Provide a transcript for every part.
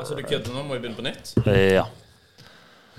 Altså, du kødder nå? Må vi begynne på nytt? Ja.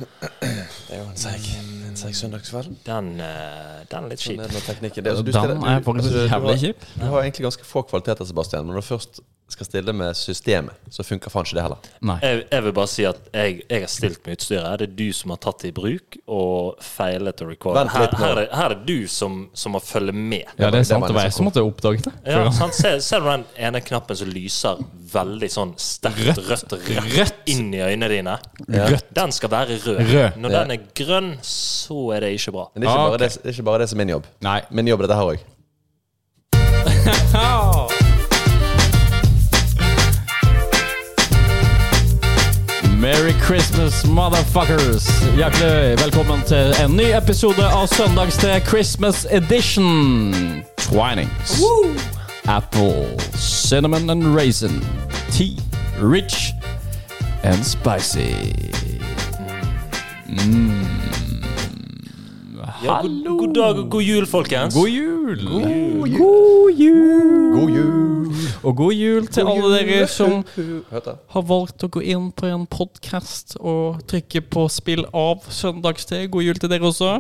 Det er jo en seig, en seig søndagskveld. Den, eh, den er litt Sånn er det med teknikken. Det, altså, du Den stiller- er faktisk altså, du jævlig kjip. Du har egentlig ganske få kvaliteter, Sebastian, men når du først skal stille med systemet, så funker faen ikke det heller. Nei. Jeg, jeg vil bare si at jeg, jeg har stilt med utstyret. Det er du som har tatt det i bruk og feilet å recorde. Her, her, er, her er det du som, som må følge med. Ja, det er sant. Det var jeg som måtte oppdage det. Ja, sant? Ser, ser du den ene knappen som lyser veldig sånn sterkt rødt, rødt, Rødt. inn i øynene dine? Rødt. Den skal være rød. Rød. Når den er grønn, så er det ikke bra. Men det er ikke, Ah, bare, okay. det, det er ikke bare det som er min jobb. Nei. Min jobb er dette her òg. Merry Christmas, motherfuckers! Hjertelig velkommen til en ny episode av Søndags til Christmas Edition. Twinings. Woo! Apple, cinnamon and raisin. Tea, rich and spicy. Ja, god, god dag og god jul, folkens. God jul! God jul! God jul! Og god jul til alle dere som har valgt å gå inn på en podkast og trykke på 'spill av søndagstid'. God jul til dere også.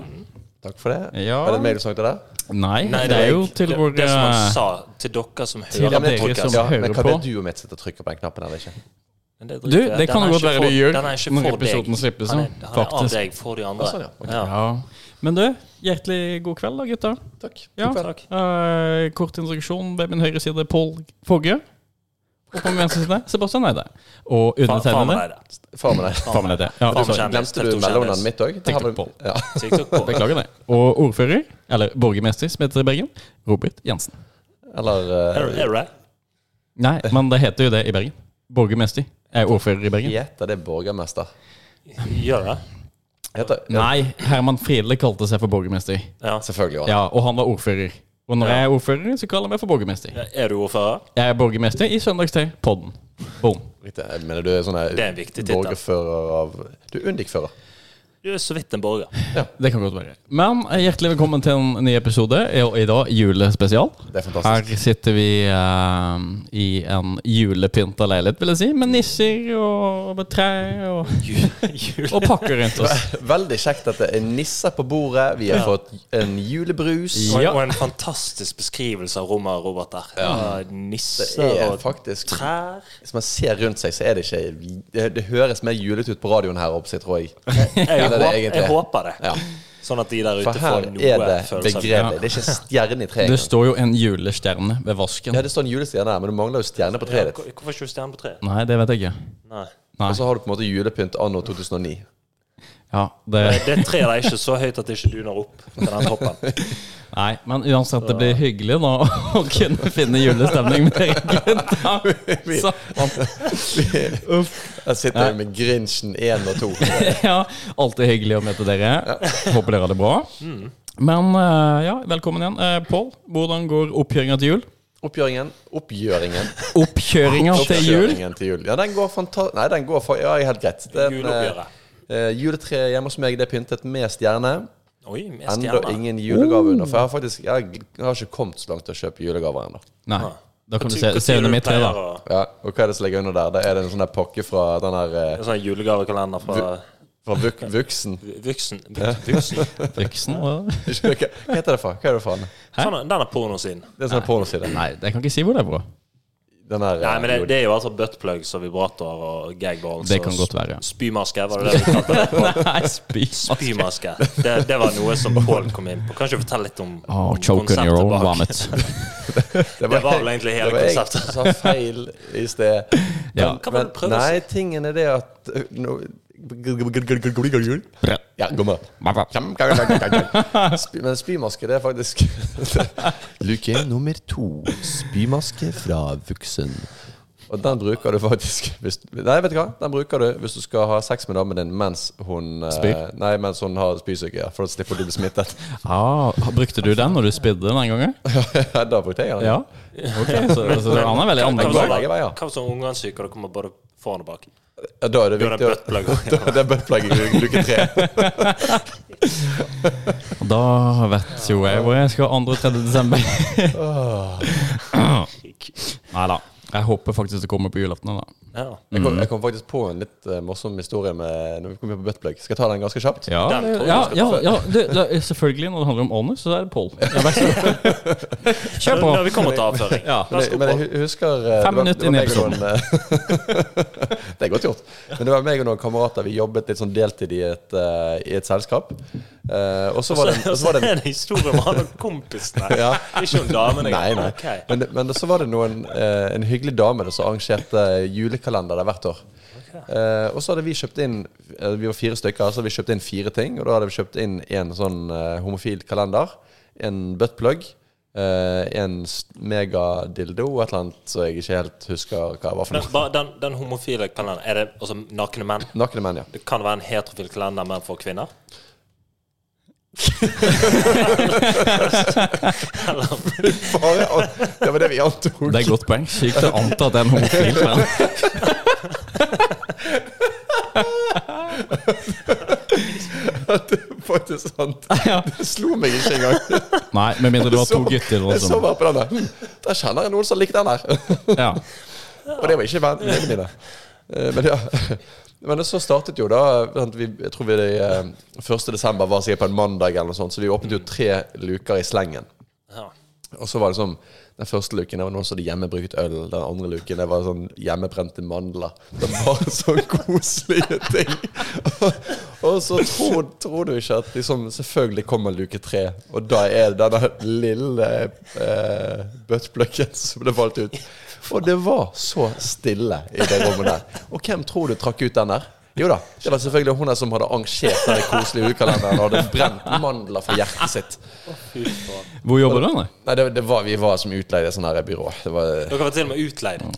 Takk for det. Ja. Er det en mailsang til deg? Nei, Nei, det er jo til det, våre Det som han sa til dere som hører på dere som- Ja, hører men kan på. det du og mitt sitte og trykke på den knappen eller ikke? Men det Du, det kan godt være du gjør når episoden deg. slippes, Han er, han er av deg for de andre. Ja, sånn, ja. Okay. Ja. Men du, hjertelig god kveld da, gutta. Takk. Ja. God kveld. Takk. Eh, kort introduksjon. Ved min høyre side Pål Fogge. Og på min venstre side Sebastian Eide. Og undertegnede deg, det. Far med deg. Faen meg det. Ja, du med. Glemte du mellomnavnet mitt òg? TikTok-Pål. Ja. Beklager det. Og ordfører, eller borgermester som heter i Bergen, Robert Jensen. Eller Er uh? Nei, men det heter jo det i Bergen. Borgermester er ordfører i Bergen. Heter det borgermester? Gjør det? Heter, Nei, Herman Friele kalte seg for borgermester. Ja. Selvfølgelig. Ja. Ja, Og han var ordfører. Og når Ja. jeg er ordfører, så kaller jeg meg for borgermester. Er du ordfører? Jeg er borgermester i Søndagstid, podden. Boom. Riktig. Jeg mener du er sånn her Det er en viktig tittel. borgerfører av Du er Undik-fører. Du er så vidt en borger. Ja, Det kan godt være. Men eh, hjertelig velkommen til en ny episode. Og i dag julespesial. Det er fantastisk. Her sitter vi eh, i en julepynta leilighet, vil jeg si. Med nisser og med tre og, og pakker rundt oss. Veldig kjekt at det er nisser på bordet. Vi har Ja. fått en julebrus. Og, Ja. og en fantastisk beskrivelse av rommet, Robert. der Ja, Nisser er og faktisk trær. Hvis man ser rundt seg, så er det ikke Det, det høres mer julete ut på radioen her oppe, tror jeg. Jeg, det er det egentlig. jeg håper det. Ja. Sånn at de der For ute her får er noe det følelse av begredelig. Det er ikke stjerne i treet. Det står jo en julestjerne ved vasken. Ja, det står en julestjerne her, men du mangler jo stjerne på treet ditt. hvor- Hvorfor ikke stjerne på treet? Nei, det vet jeg ikke. Nei. Nei. Og så har du på en måte julepynt anno 2009. Ja, det, Det treet er ikke så høyt at det ikke duner opp til den toppen. nei, men uansett, det blir hyggelig da å kunne finne julestemning med dere gutta. Jeg sitter jo med Grinchen 1 og 2. ja, alltid hyggelig å møte dere. Håper dere har det bra. Men eh, ja, velkommen igjen. Uh, Pål, hvordan går oppgjøringa til jul? Oppgjøringen. Oppgjøringen. Oppkjøringa til jul? Til jul. Ja, den går fantastisk Nei, den går for... Ja, helt greit. Den, Juleoppgjøret. eh, juletreet hjemme hos meg det er pyntet med stjerne. Oi, med Enda stjerner. ingen julegave under. For jeg har faktisk Jeg har ikke kommet så langt til å kjøpe julegaver ennå. Nei. Da kan du se, se under mitt tre, da. Ja, og hva er det som ligger under der? Det er det en sånn der pakke fra den eh, En sånn julegavekalender fra Fra Vuk Vuksen. Vuksen. Vuksen. Voksen, hva? Hva hva heter det for? Hva er det for? en? Sånn, den er pornosiden. Det er en sånn pornoside. Nei, jeg kan ikke si hvor det er fra. Den her, Nei, eh, men det, det er jo altså buttplugs og vibrator og gagballs. Det kan og godt være. ja. Spymaske, var det det du kalte det? Nei, spy. Spymaske. Det, det var noe som Pål kom inn på. Kan ikke fortelle litt om, Oh, choke on your own bak? vomit. Det var vel egentlig hele konseptet. det var jeg som sa feil i sted. Ja. Men, men, Nei, tingen er det at uh, no, Ja, gå med. Spy, men spymaske, det er faktisk Luke nummer to. Spymaske fra voksen. Og den bruker du faktisk hvis, Nei, vet du hva? Den bruker du hvis du skal ha sex med damen din mens hun eh, Spyr? Nei, mens hun har spysyke. Ja, for slipper du å bli smittet. Ah, brukte du den når du spydde den gangen? da brukte jeg den. Ja. Okay, så, så han er veldig annerledes. Hva hvis ungene er syke, og det kommer både foran og bak? Ja, Da er det det viktig. Da er det buttplug i luke tre. Da vet jo jeg hvor jeg skal 2. 3. desember. Nei da. Jeg håper faktisk det kommer på julaften. da Ja. Jeg kom, jeg kom faktisk på en litt uh, morsom historie med, når vi kom på buttplug. Skal jeg ta den ganske kjapt? Ja, Den ja, ja, ja det, det er selvfølgelig når det handler om anus, så er det Pål. Kjør på. Vi kommer til avføring. Ja. Men, jeg, men jeg husker uh, Fem minutter inn i episoden. noen, Det er godt gjort. Men det var meg og noen kamerater. Vi jobbet litt sånn deltid i et, uh, i et selskap. Eh, og så var var det en historie om han og kompisen her. Ja. Ikke om damene. Nei, nei. Okay. Men, men så var det noen, uh, en hyggelig dame som arrangerte julekalender der hvert år. Uh, og så hadde vi kjøpt inn eh, Vi var fire stykker, så hadde vi kjøpt inn fire ting. Og da hadde vi kjøpt inn en sånn eh, homofil kalender, en buttplug, Uh, en megadildo og et eller annet så jeg ikke helt husker hva det var for noe. den, den, den homofile kalenderen, er det altså nakne menn? Nakne menn, ja. Det kan være en heterofil kalender, men for kvinner? Det var det vi antok. Det er et godt poeng. Sykt å anta at det er en homofil. Men Det er faktisk sant. Ja. Det slo meg ikke engang. nei, med mindre det var to gutter. Jeg så bare på den der. Hm, Der kjenner jeg noen som liker den der. Ja. Og det var ikke vennene mine. Eh, Men ja Men så startet jo da vi, Jeg tror vi det eh, 1. desember var sikkert på en mandag, eller noe sånt så vi åpnet jo tre luker i slengen. ja. Og så var det sånn Den første luken det var noen som hadde hjemmebrukt øl. Den andre luken det var sånn hjemmebrente mandler. Det var sånn koselige ting. Og, og så tror, tror du ikke at liksom, Selvfølgelig kommer luke tre, og da er det denne lille eh, buttpluggen som ble valgt ut. Og det var så stille i det rommet der. Og hvem tror du trakk ut den der? Jo da, det var selvfølgelig hun som hadde arrangert den koselige ukalenderen og hadde brent mandler for hjertet sitt. Hvor jobber du? da? Nei, det, det var, vi var som utleide i sånne her byrå. Det var Dere var til og med utleid.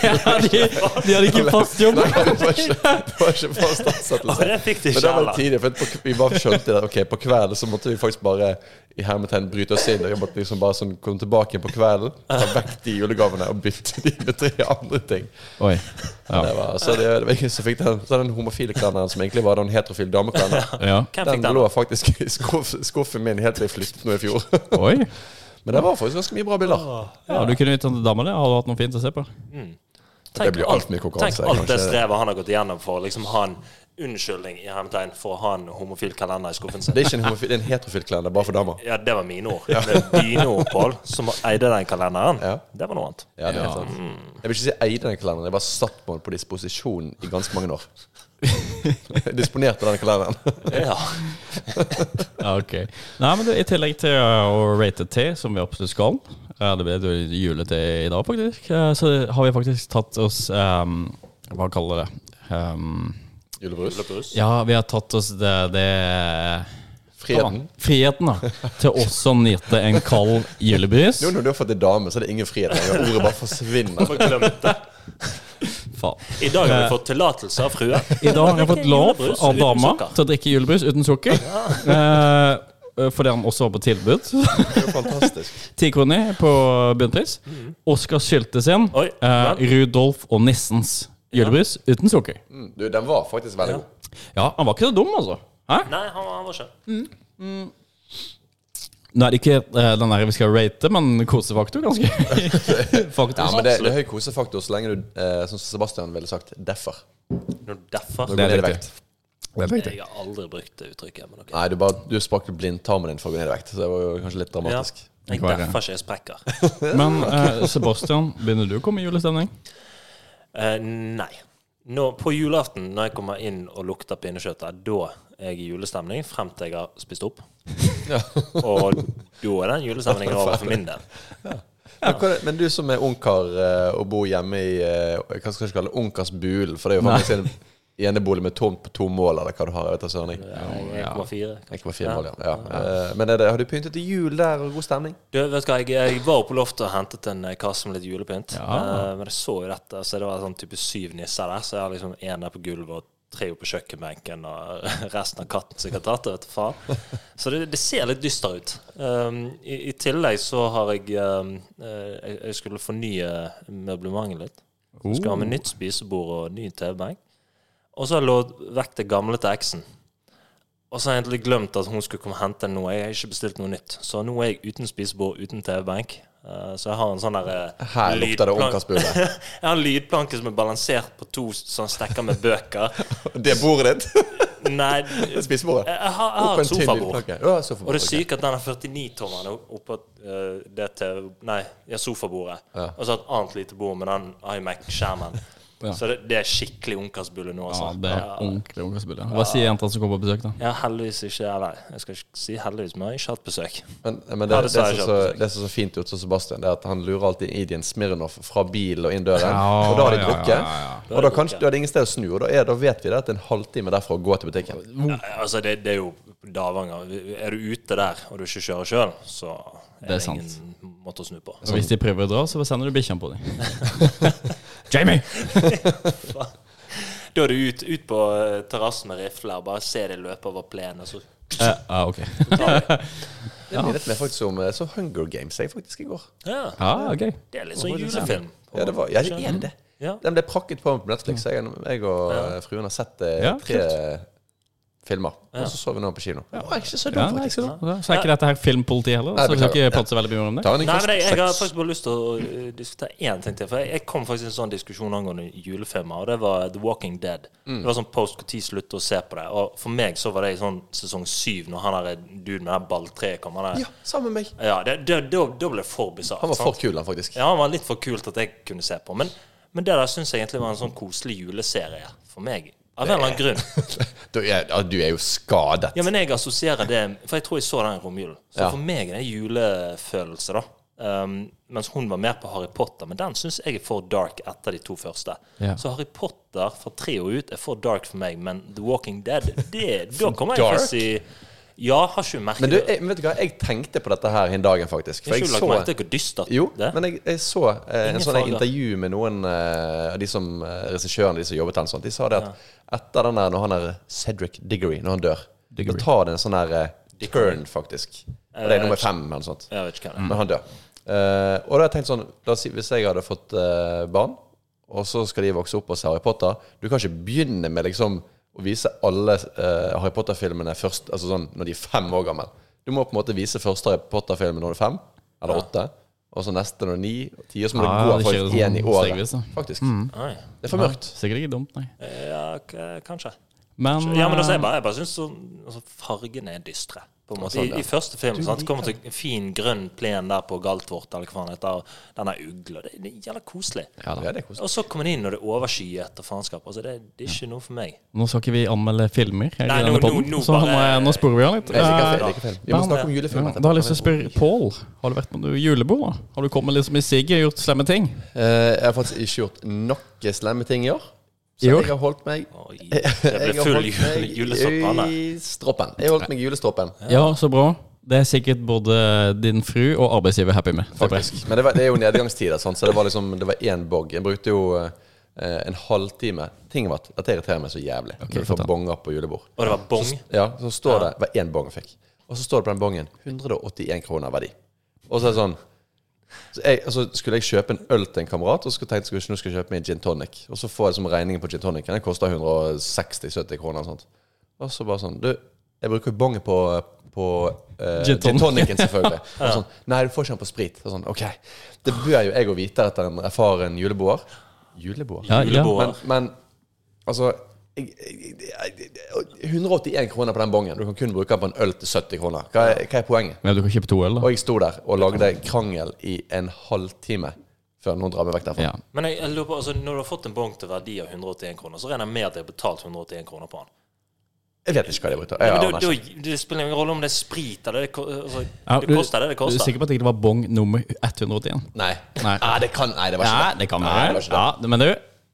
Ja, de, de hadde ikke fast jobb. Nei, det var ikke, det var ikke fast ansettelse. det fikk de Men det var tidlig, for på, vi bare skjønte det. Ok, På kvelden så måtte vi faktisk bare i hermetegn bryte oss inn. Og jeg måtte liksom bare sånn komme tilbake igjen på kvelden, ta vekk de julegavene og bytte de med tre andre ting. Oi. Ja. Det var, så det, det var ingen som fikk den, så den homofile kalenderen som egentlig var den heterofile damekalenderen. ja. Den den? lå faktisk i skuff, skuffen min helt til jeg flyttet nå i fjor. Oi. Men det var faktisk ganske mye bra bilder. Ja, du kunne gitt den til dama di. du hatt noe fint å se på. Det blir alt mye konkurranse. Tenk alt det strevet han har gått igjennom for å liksom ha en unnskyldning i hermetegn for å ha en homofil kalender i skuffen sin. Det er ikke en, homofil, det er en heterofil kalender, bare for damer. Ja, det var mine ord. Det er dine ord, Pål, som eide den kalenderen. Ja. Det var noe annet. Ja, det er helt sant. Jeg vil ikke si eide den kalenderen, jeg bare satt på den på disposisjon i ganske mange år. Jeg Disponerte den kalenderen. Ja. Ja, ok. Nei, men du, I tillegg til å rate te, som vi absolutt skal uh, Det ble julete i dag, faktisk. uh, så har vi faktisk tatt oss um, Hva kaller det? Um, Julebrus. Julebrus. ja, vi har tatt oss det, det Friheten. Friheten, da. Til også å nyte en kald julebrus. Nå når du har fått ei dame, så er det ingen frihet lenger. Ordet bare forsvinner. Faen. I dag har vi fått tillatelse av frua I dag har jeg fått lov av dama til å drikke julebrus uten sukker. Ja. fordi han også var på tilbud. Det er fantastisk. Ti kroner på bunnpris. Oskar Syltes sin. Oi, eh. Rudolf og Nissens julebrus uten sukker. Mm, Du, den var faktisk veldig god. Ja, han var ikke så dum, altså. Hæ? Nei, han, han var ikke Nå er det ikke eh, den der vi skal rate, men kosefaktor ganske Faktisk. Ja, men det, det er høy kosefaktor så lenge du, eh, som Sebastian ville sagt, deffer. Når du deffer. Når du Det er det ned i vekt. Det er riktig. Jeg har aldri brukt det uttrykket. Men ok. Nei, du, bare, du sprakk blindtarmen din for å gå ned i vekt. Så det var jo kanskje litt Ja. dramatisk. Jeg er det? deffer ikke, jeg sprekker. Men eh, Sebastian, begynner du å komme i julestemning? Eh, nei. Nå, på julaften, når jeg kommer inn og lukter pinnekjøttet, da er jeg i julestemning frem til jeg har spist opp. Og da er den julestemningen over for min del. Men, Ja. men du som er ungkar eh, og bor hjemme i eh, Hva skal jeg kalle det? Ungkars bulen? For det er jo faktisk en enebolig med tomt på to mål, eller hva du har. Jeg vet da søren. jeg. 1,4. Ja. mål, ja. ja. Eh, Men er det, har du pyntet til jul der, og god stemning? Du, vet du hva, jeg, jeg var på loftet og hentet en eh, kasse med litt julepynt. Ja. Eh, men jeg så jo dette, så det var sånn type syv nisser der. Så jeg har liksom én der på gulvet og tre på kjøkkenbenken, og resten av katten som jeg har tatt det, vet du faen. Så det, det ser litt dyster ut. Um, i, I tillegg så har jeg um, eh, jeg, jeg skulle fornye møblementet litt. Så Skal ha med nytt spisebord og ny TV-benk. Og så har jeg lånt vekk det gamle til eksen. Og så har jeg egentlig glemt at hun skulle komme og hente noe. Jeg har ikke bestilt noe nytt. Så nå er jeg uten spisebord, uten TV-benk. Eh, så jeg har en sånn der eh, Her lukter det ungkarsbule. Jeg har en lydplanke som er balansert på to sånn stekker med bøker. Det er bordet ditt. Nei, Det spisebordet. jeg, jeg har, jeg har et sofabord. lydplanke. Ja, sofa Og det er sykt at den er 49-tommeren oppå uh, det til Nei, ja, sofabordet. Ja. Og så et annet lite bord med den iMac-skjermen. Ja. Så det, det er skikkelig ungkarsbulle nå, altså. Ja, det er ordentlig ungkarsbulle. Hva sier jenta som kommer på besøk, da? Ja, heldigvis ikke Eller jeg skal ikke si heldigvis, men jeg har ikke hatt besøk. Men, men det, Ja, det, som så, det som er så fint gjort hos Sebastian, Det er at han lurer alltid Idien Smirnoff fra bil og inn døren. Ja, og da har de drukket. ja, ja, ja. Og da, kan, da er det ingen sted å snu. Og da, er, da vet vi det at det er en halvtime derfra å gå til butikken. Ja, altså, det, det er jo Davanger. Er du ute der, og du ikke kjører sjøl, så er Det er det, sant. måte å snu på. Og hvis de prøver å dra, så sender du bikkjene på dem. Jamie! Da er du ut, ut på eh, terrassen med rifle og bare ser det løpe over plenen. og Så ja, ok. tar vi. Det minnet meg faktisk om eh, så Hunger Games jeg faktisk i går. Ja, ah, ok. det er litt sånn julefilm. Ja, det, var, ja, det er det. Ja. Den ble prakket på på Netflix. Jeg, jeg og Ja. eh, fruen har sett Ja, tre filmer. Ja. Og så så vi nå på kino. Det var ikke så dumt, faktisk. Ja, Så er ikke dette her filmpoliti heller, Nei, så vi skal ikke prate så veldig mye om det. Nei, men jeg, jeg har faktisk bare lyst til å uh, diskutere én ting til. For jeg, jeg kom faktisk i en sånn diskusjon angående julefilmer, og det var The Walking Dead. Mm. Det var sånn post når slutte å se på det. Og for meg så var det i sånn sesong syv, når han der duden med det balltreet kom. Han der. Ja, sammen med meg. Ja, det, det, ble det for bisart. Han var sant? for kul, han faktisk. Ja, han var litt for kult at jeg kunne se på. Men, men det der syns jeg egentlig var en sånn koselig juleserie for meg. Av en eller annen grunn. Du er, du er jo skadet. Ja, men jeg assosierer det For jeg tror jeg så den romjulen. Så Ja. for meg er det julefølelse, da. Um, mens hun var mer på Harry Potter. Men den syns jeg er for dark etter de to første. Ja. Så Harry Potter fra tre og ut er for dark for meg. Men The Walking Dead, det, da kommer jeg til å si Ja, har ikke merket Men du, jeg, vet du hva, jeg tenkte på dette her en dagen, faktisk. For Jeg jeg så merke hvor dystert Jo, det men jeg, jeg så eh, en sånn intervju med noen eh, av de som uh, regissørene de som jobbet her. De sa det at etter den der, når han er Cedric Diggory, når han dør, Diggory. da tar det en sånn der eh, turn, faktisk. Og det er nummer fem eller noe sånt. Jeg vet ikke hva det er. Men han dør. Eh, og da har jeg tenkt sånn da, hvis jeg hadde fått eh, barn, og så skal de vokse opp og se Harry Potter Du kan ikke begynne med liksom å vise alle eh, Harry Potter-filmene først Altså sånn når de er fem år gamle. Du må på en måte vise første Harry Potter-filmen når du er fem, eller åtte. Og så neste når du er ni og ti. Og så må Ja, du gå faktisk kjører én i året. stegvis, Faktisk. Mm. Det er for mørkt. Sikkert ikke dumt, nei. Ja, k- kanskje. Men, Ja, men da jeg eh, bare Jeg bare syns sånn, altså, fargene er dystre. På en måte. sånn, I. I første film sant, kommer til en fin grønn plen der på Galtvort, eller hva heter, Denne den ugle. Det, det er jævla koselig. ja. Ja, det er koselig. Og så kommer det inn når det er overskyet og faenskap. Altså, det, det er ikke noe for meg. Nå skal ikke vi anmelde filmer Nei, nå- nå- nå så nå, bare- nå sporer vi av litt. Det er sikkert Eh. Vi må snakke om julefilm Ja, da har jeg lyst til å spørre Pål, har du vært på julebord? da? Har du kommet liksom i sigget og gjort slemme ting? Uh, jeg har faktisk ikke gjort noe slemme ting i år. Så jeg har holdt meg Oi, det ble full jule, i stroppen. Jeg har holdt meg i julestroppen. Ja, så bra. Det er sikkert både din fru og arbeidsgiver happy med. faktisk. Men det, var, det er jo nedgangstider, sant? så det var liksom Det var én bog. Jeg brukte jo eh, en halvtime. Ting var at det irriterer meg så jævlig. Okay, når du får fortell. bonger på julebord. Og det var bong. Ja, så står det Det var én bong jeg fikk. Og så står det på den bongen 181 kroner verdi. Og så er det sånn så jeg, altså Skulle jeg kjøpe en øl til en kamerat, og så tenkte jeg at jeg skulle kjøpe meg en gin tonic. Og så får jeg som regningen på gin tonic. Den koster 160-70 kroner. Og sånt Og så bare sånn Du, jeg bruker jo bongen på, på eh, Gin gin, tonic. tonicen, selvfølgelig. Og sånn, Nei, du får ikke den på sprit. Og sånn, ok Det bør jo jeg å vite etter en erfaren juleboer. Juleboer? Ja, ja. Men, men altså jeg, jeg, jeg, 181 kroner på den bongen. Du kan kun bruke den på en øl til 70 kroner. Hva er, hva er poenget? Men du kan kjøpe to øl, da. Og jeg sto der og lagde krangel i en halvtime før noen drar meg vekk derfra. Ja. Men jeg, jeg lurer på, altså, når du har fått en bong til verdi av 181 kroner, så regner jeg med at jeg har betalt 181 kroner på den. Jeg vet ikke hva de brukte. Ja, det, ikke. da, det spiller ingen rolle om det er sprit eller det, altså, Ja, det koster det det Du er koster. sikker på at det ikke var bong nummer 181? Nei. Nei. Ah, det kan Nei, det var ikke nei, det. det kan Nei, det var ikke det. Ja, det- men du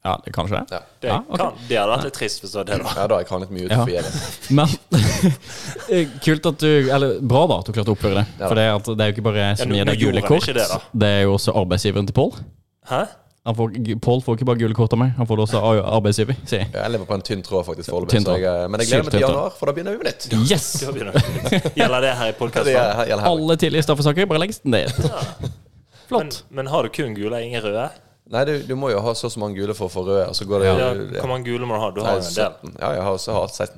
Ja, det kan ikke det. Ja. Det, Ja, okay. kan, det hadde vært litt trist hvis det var det, da. Ja, da jeg kan litt mye ut Ja. Men eh, kult at du Eller bra, da, at du klarte å oppføre det. Ja. For det, er at det er jo ikke bare som nå- gir deg gule kort. det. Det er jo også arbeidsgiveren til Pål. Hæ? Han får- Pål får ikke bare gule kort av meg, han får det også av arbeidsgiver, sier jeg. Jeg lever på en tynn tråd faktisk foreløpig, Tynn så jeg, men jeg gleder meg til tråd. januar, for da begynner vi med nytt. Yes! Det. Gjelder det her i podkasten? Alle tidligere straffesaker bare legges ned. Men, Flott. men har du kun gule, ingen røde? Nei, du, du må jo ha så og så mange gule for å få røde, så går det Ja, ja. Hvor mange gule må du ha? Du har jo en del. 17. Ja, jeg har også hatt 16.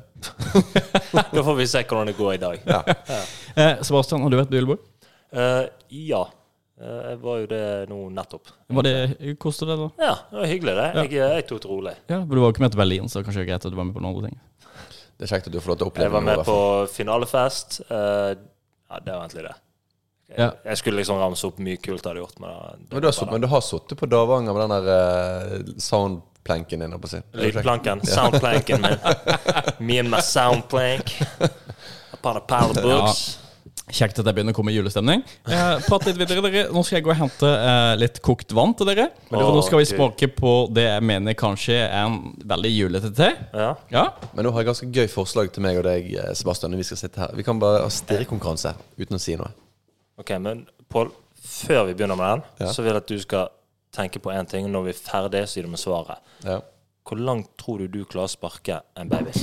Da får vi se hvordan det går i dag. Ja. Eh, Sebastian, har du vært på julebord? Uh, ja. Eh, Jeg var jo det nå nettopp. Var det Koste det, da? Ja, det var hyggelig, det. Jeg, jeg tok det rolig. Ja, men Du var ikke med til Berlin, så kanskje det er greit at du var med på noen andre ting. Det er kjekt at du får lov til å oppleve Jeg var med noe, på finalefest. Uh, Ja, det var egentlig det. Ja. jeg skulle liksom ramse opp mye kult jeg hadde gjort, men da- Men du har, sutt- men du har sittet på Davanger med den der eh, soundplanken din, på. Lydplanken. Soundplanken min. Me and my soundplank. Upon a pile of books. Kjekt at jeg begynner å komme i julestemning. Eh, prat litt videre, dere. Nå skal jeg gå og hente eh, litt kokt vann til dere. Og nå skal vi smake på det jeg mener kanskje er en veldig julete te. Ja. Ja, Men nå har jeg ganske gøy forslag til meg og deg, eh, Sebastian, når vi skal sitte her. Vi kan bare ha stirrekonkurranse uten å si noe. Ok, men Pål, før vi begynner med den, Ja. så vil jeg at du skal tenke på én ting. Når vi er ferdig, så gir du meg svaret. Ja. Hvor langt tror du du klarer å sparke en baby?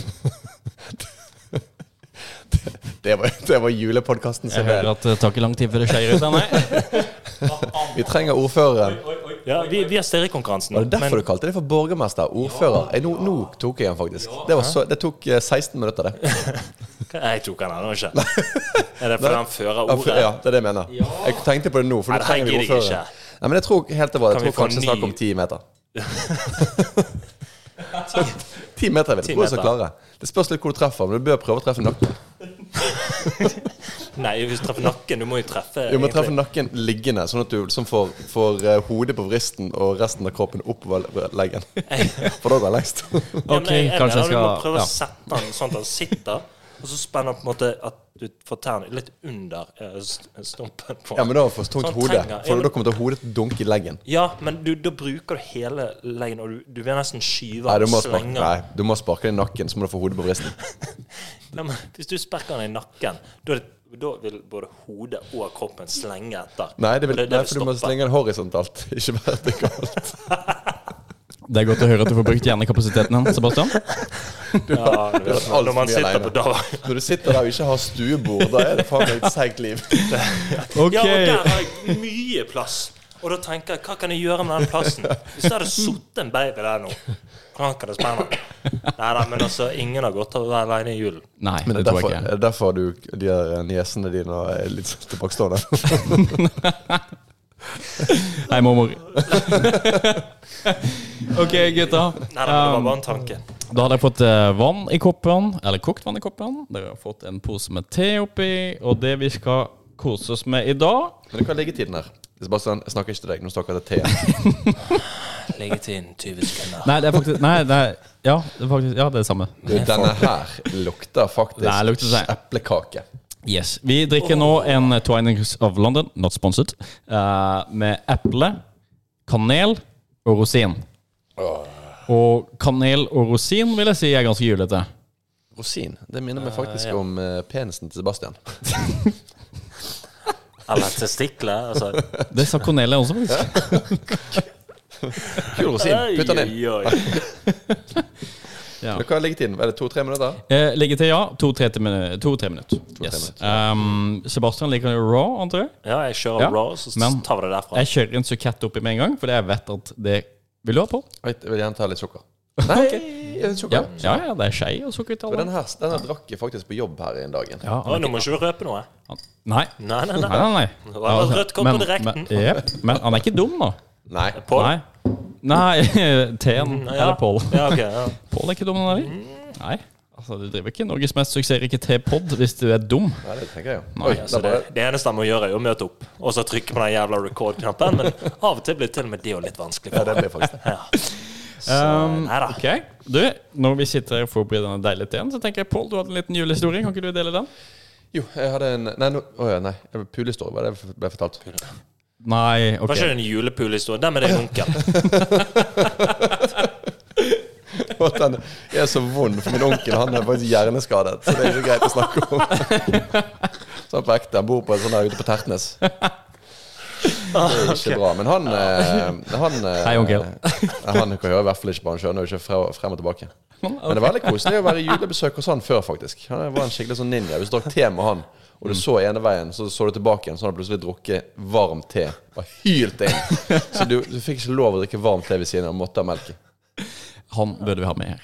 Det var, det var julepodkasten jeg sin. hører at det tar ikke lang tid før det skjer ut. Nei. Vi trenger ordføreren. Ja, vi, vi har stirrekonkurransen. Var det derfor du kalte det for borgermester? Ordfører? Jeg, nå, nå tok jeg den faktisk. Det, var så, det tok eh, 16 minutter, det. Jeg tok den ennå ikke. Er det fordi han fører Ja, ordet? Ja, det er det jeg mener. Jeg tenkte på det nå, for nå trenger vi ordfører. Nei, men jeg tror helt det var det. Jeg tror kanskje ny- snakk om ti meter. Ti meter vil jeg tro jeg skal klare. Det spørs litt hvor du treffer, men du bør prøve å treffe nakken. Nei, hvis du treffer nakken, du må jo treffe Du må treffe nakken liggende, sånn at du liksom får, får eh, hodet på vristen og resten av kroppen oppover leggen. For da går det lengst. Ja, men Ok, jeg, jeg kanskje jeg jeg Du må prøve ja. å sette den sånn at den sitter, og så spenner på en måte at du får tærne litt under eh, stumpen på Ja, men da får du tungt hode. ja, For men- da kommer til hodet til å dunke i leggen. Ja, men du, da bruker du hele leggen, og du, du vil nesten skyve Nei, du må sparke, nei, du må sparke den i nakken, så må du få hodet på. Nei, men Hvis du sparker den i nakken, da, er det, da vil både hodet og kroppen slenge etter. Nei, det vil, det, det nei for du må slenge den horisontalt, ikke vertikalt. Det er godt å høre at du får brukt hjernekapasiteten din, Sebastian. Ja, du vet, alt når man sitter på dag Når du sitter der og ikke har stuebord, da er det faen meg et seigt liv. Okay. Ja, og der har jeg mye plass. Og da tenker jeg, hva kan jeg gjøre med den plassen? Hvis det hadde sittet en baby der nå, hvordan kan det spenne? Nei da, men altså, ingen har godt av å være alene i julen. Nei, Men det det er tror jeg ikke. er det derfor du, de her niesene dine er litt tilbakestående. Hei, mormor. ok, gutta. Nei det var Um, bare en tanke. Da har dere fått eh, vann i koppen, eller kokt vann i koppen. Dere har fått en pose med te oppi, og det vi skal kose oss med i dag Men hva er liggetiden her? Det er bare sånn, jeg snakker ikke til deg. Nå snakker jeg til Thea. Liggetiden 20 sekunder. Nei, det er faktisk Nei, det er, ja, det er faktisk, ja, det er det samme. Du, Denne her lukter faktisk eplekake. Yes. Vi drikker nå en Twinings of London, not sponsored, eh, med eple, kanel og rosin. Og kanel og rosin vil jeg si er ganske julete. Rosin. Det minner meg faktisk om eh, penisen til Sebastian. Eller testikler. Altså. Det sa Cornelia også, faktisk. Kul rosin. Putt den inn. Oi, oi, oi. Ja. Hva er liggetiden? Er det to-tre minutter? Eh, Liggetid, ja. To-tre minutter. To, tre minutter. To-tre Yes. minutter. Um, Sebastian liker raw, antar jeg? Ja, jeg kjører Ja, raw, så men- tar vi det derfra. Jeg kjører en sukett oppi med en gang, fordi jeg vet at det Vil du ha på? Jeg vil gjerne ta litt sukker. Nei, sukker. Ja, ja, ja det er skei og sukker til alle. den her, den her drakk jeg faktisk på jobb her en dag. Ja, nå må ikke du røpe noe. Nei. Nei, nei, Nei, nei. nei, nei. Det var rødt kort på Men- direkten. Men, yep. men han er ikke dum, da. Nei. Pål? Nei. Nei, Teen Ja. eller Pål. Ja, okay, ja. Pål er ikke dum, han heller. Nei. Altså, Du driver ikke Norges mest suksessrike T-pod hvis du er dum. Nei, det tenker jeg jo. Nei, Oi, altså, det, det eneste jeg må gjøre, er å møte opp og så trykke på den jævla record-knappen. Men av og til blir til og med det jo litt vanskelig. ja, For. det blir faktisk det. Ja. Så Um, nei da. ok, du, Når vi sitter her og forbereder denne deilige teen, så tenker jeg Pål, du hadde en liten julehistorie. Kan ikke du dele den? Jo, jeg hadde en Nei, no, oh ja, nei. Pulehistorie var det jeg ble fortalt. Nei, ok. Var ikke det en julepulehistorie? Den med din onkel. At den er så vond, for min onkel han er faktisk hjerneskadet. Så det er ikke greit å snakke om. Sånn på ekte. Han bor på en sånn der ute på Tertnes. Det er ikke bra. Men han, eh, han eh, Hei, onkel. Han kan høre i hvert fall ikke på. Han skjønner jo ikke frem og tilbake. Men det var veldig koselig å være i julebesøk hos han før, faktisk. Han var en skikkelig sånn ninja. Hvis du drakk te med han, og du så ene veien, så så du tilbake igjen, så hadde du plutselig drukket varm te. Og hylt inn. Så du, du fikk ikke lov å drikke varm te ved siden av, måtte ha melk i. Han burde vi ha med her.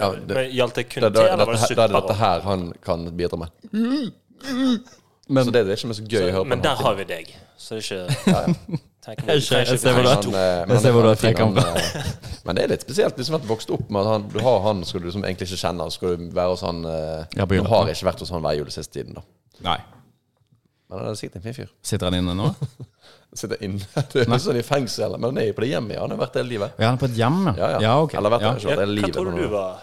Ja, det, Men Gjaldt det kun det, te, eller var det her- det er suppe? dette her han kan bidra med. Men- så det er det som er så gøy å høre på. Men der har vi deg. Så det er ikke ja, jeg. Men, eh, Jeg ser hvor du er har trekamera. eh, Men det er litt spesielt hvis du har vokst opp med at han, du har han skal du liksom egentlig ikke kjenne, skal du være hos han eh, Ja, Du har ikke vært hos han hver jul siste tiden, da. Nei. Men han er sikkert en fin fyr. Sitter han inne nå? Sitter inne. Det er jo sånn i fengsel, men han er jo på det hjemmet. Ja. Han har vært hele livet. Ja, han er på et hjem, Ja, ja. ja ok. Eller vært ja. der, ikke vært Ja, hele hva livet. du du var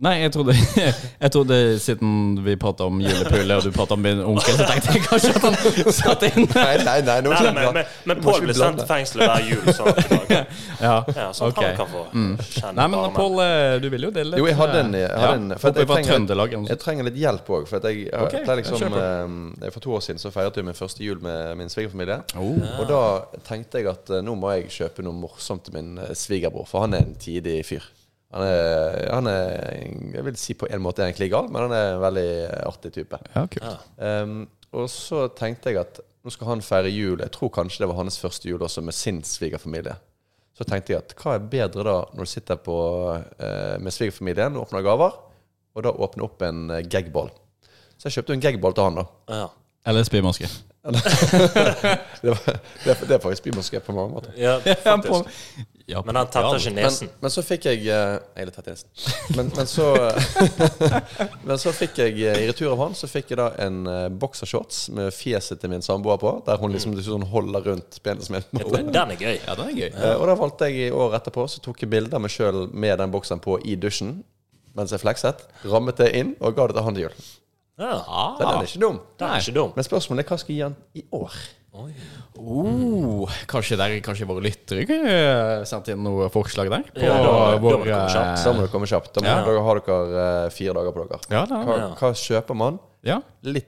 Nei, jeg trodde, jeg trodde siden vi prata om julepule, og du prata om min onkel, så tenkte jeg kanskje at han satt inne. Nei, nei, nei, nå Nei, nei men, men, Pål blir sendt til fengselet hver jul. Sånn, at. Ja, ja, så okay. han kan få kjenne Nei, men. Pål, eh, du vil jo dele litt Jo, jeg hadde en, jeg hadde ja, en for jeg jeg trenger, Trøndelag. jeg trenger litt hjelp òg. For at jeg, jeg, Ok, pleier liksom, eh, For to år siden så feiret jeg min første jul med min svigerfamilie. Oh. Og da tenkte jeg at eh, nå må jeg kjøpe noe morsomt til min svigerbror, for han er en tidig fyr. Han er, han er Jeg vil si på en måte egentlig gal, men han er en veldig artig type. Ja, kult. Ja. Um, og så tenkte jeg at nå skal han feire jul. Jeg tror kanskje det var hans første jul også med sin svigerfamilie. Så tenkte jeg at hva er bedre da når du sitter på, eh, med svigerfamilien og åpner gaver, og da åpner opp en eh, gagball. Så jeg kjøpte en gagball til han, da. Ja. Eller spymaske. Det, var, det, er- det er faktisk bymoské på mange måter. Ja, faktisk. Ja, Men han tetter ikke nesen. men så fikk jeg eh, Jeg litt nesen. Men, men, så, men så fikk jeg eh, i retur av han Så fikk jeg da en boksershorts boxershorts med fjeset til min samboer på, der hun liksom, liksom holder rundt penisen min. Den den er gøy. Ja, den er gøy. Eh, Og da valgte jeg i år etterpå Så tok jeg bilder av meg sjøl med den bokseren på i dusjen mens jeg flekset. Rammet det inn og ga det til han til jul. Ja, den er ikke dum. Den er ikke dum. Men spørsmålet er hva skal jeg gi han i år? Oh, kanskje, der, kanskje våre lyttere kunne sendt inn noe forslag der? På Ja, da- da må vår, det komme kjapt. eh, Da må det komme kjapt. Da må Ja. da har dere eh, fire dager på dere. Ja, da, Hva, Ja. hva kjøper man? ja, Litt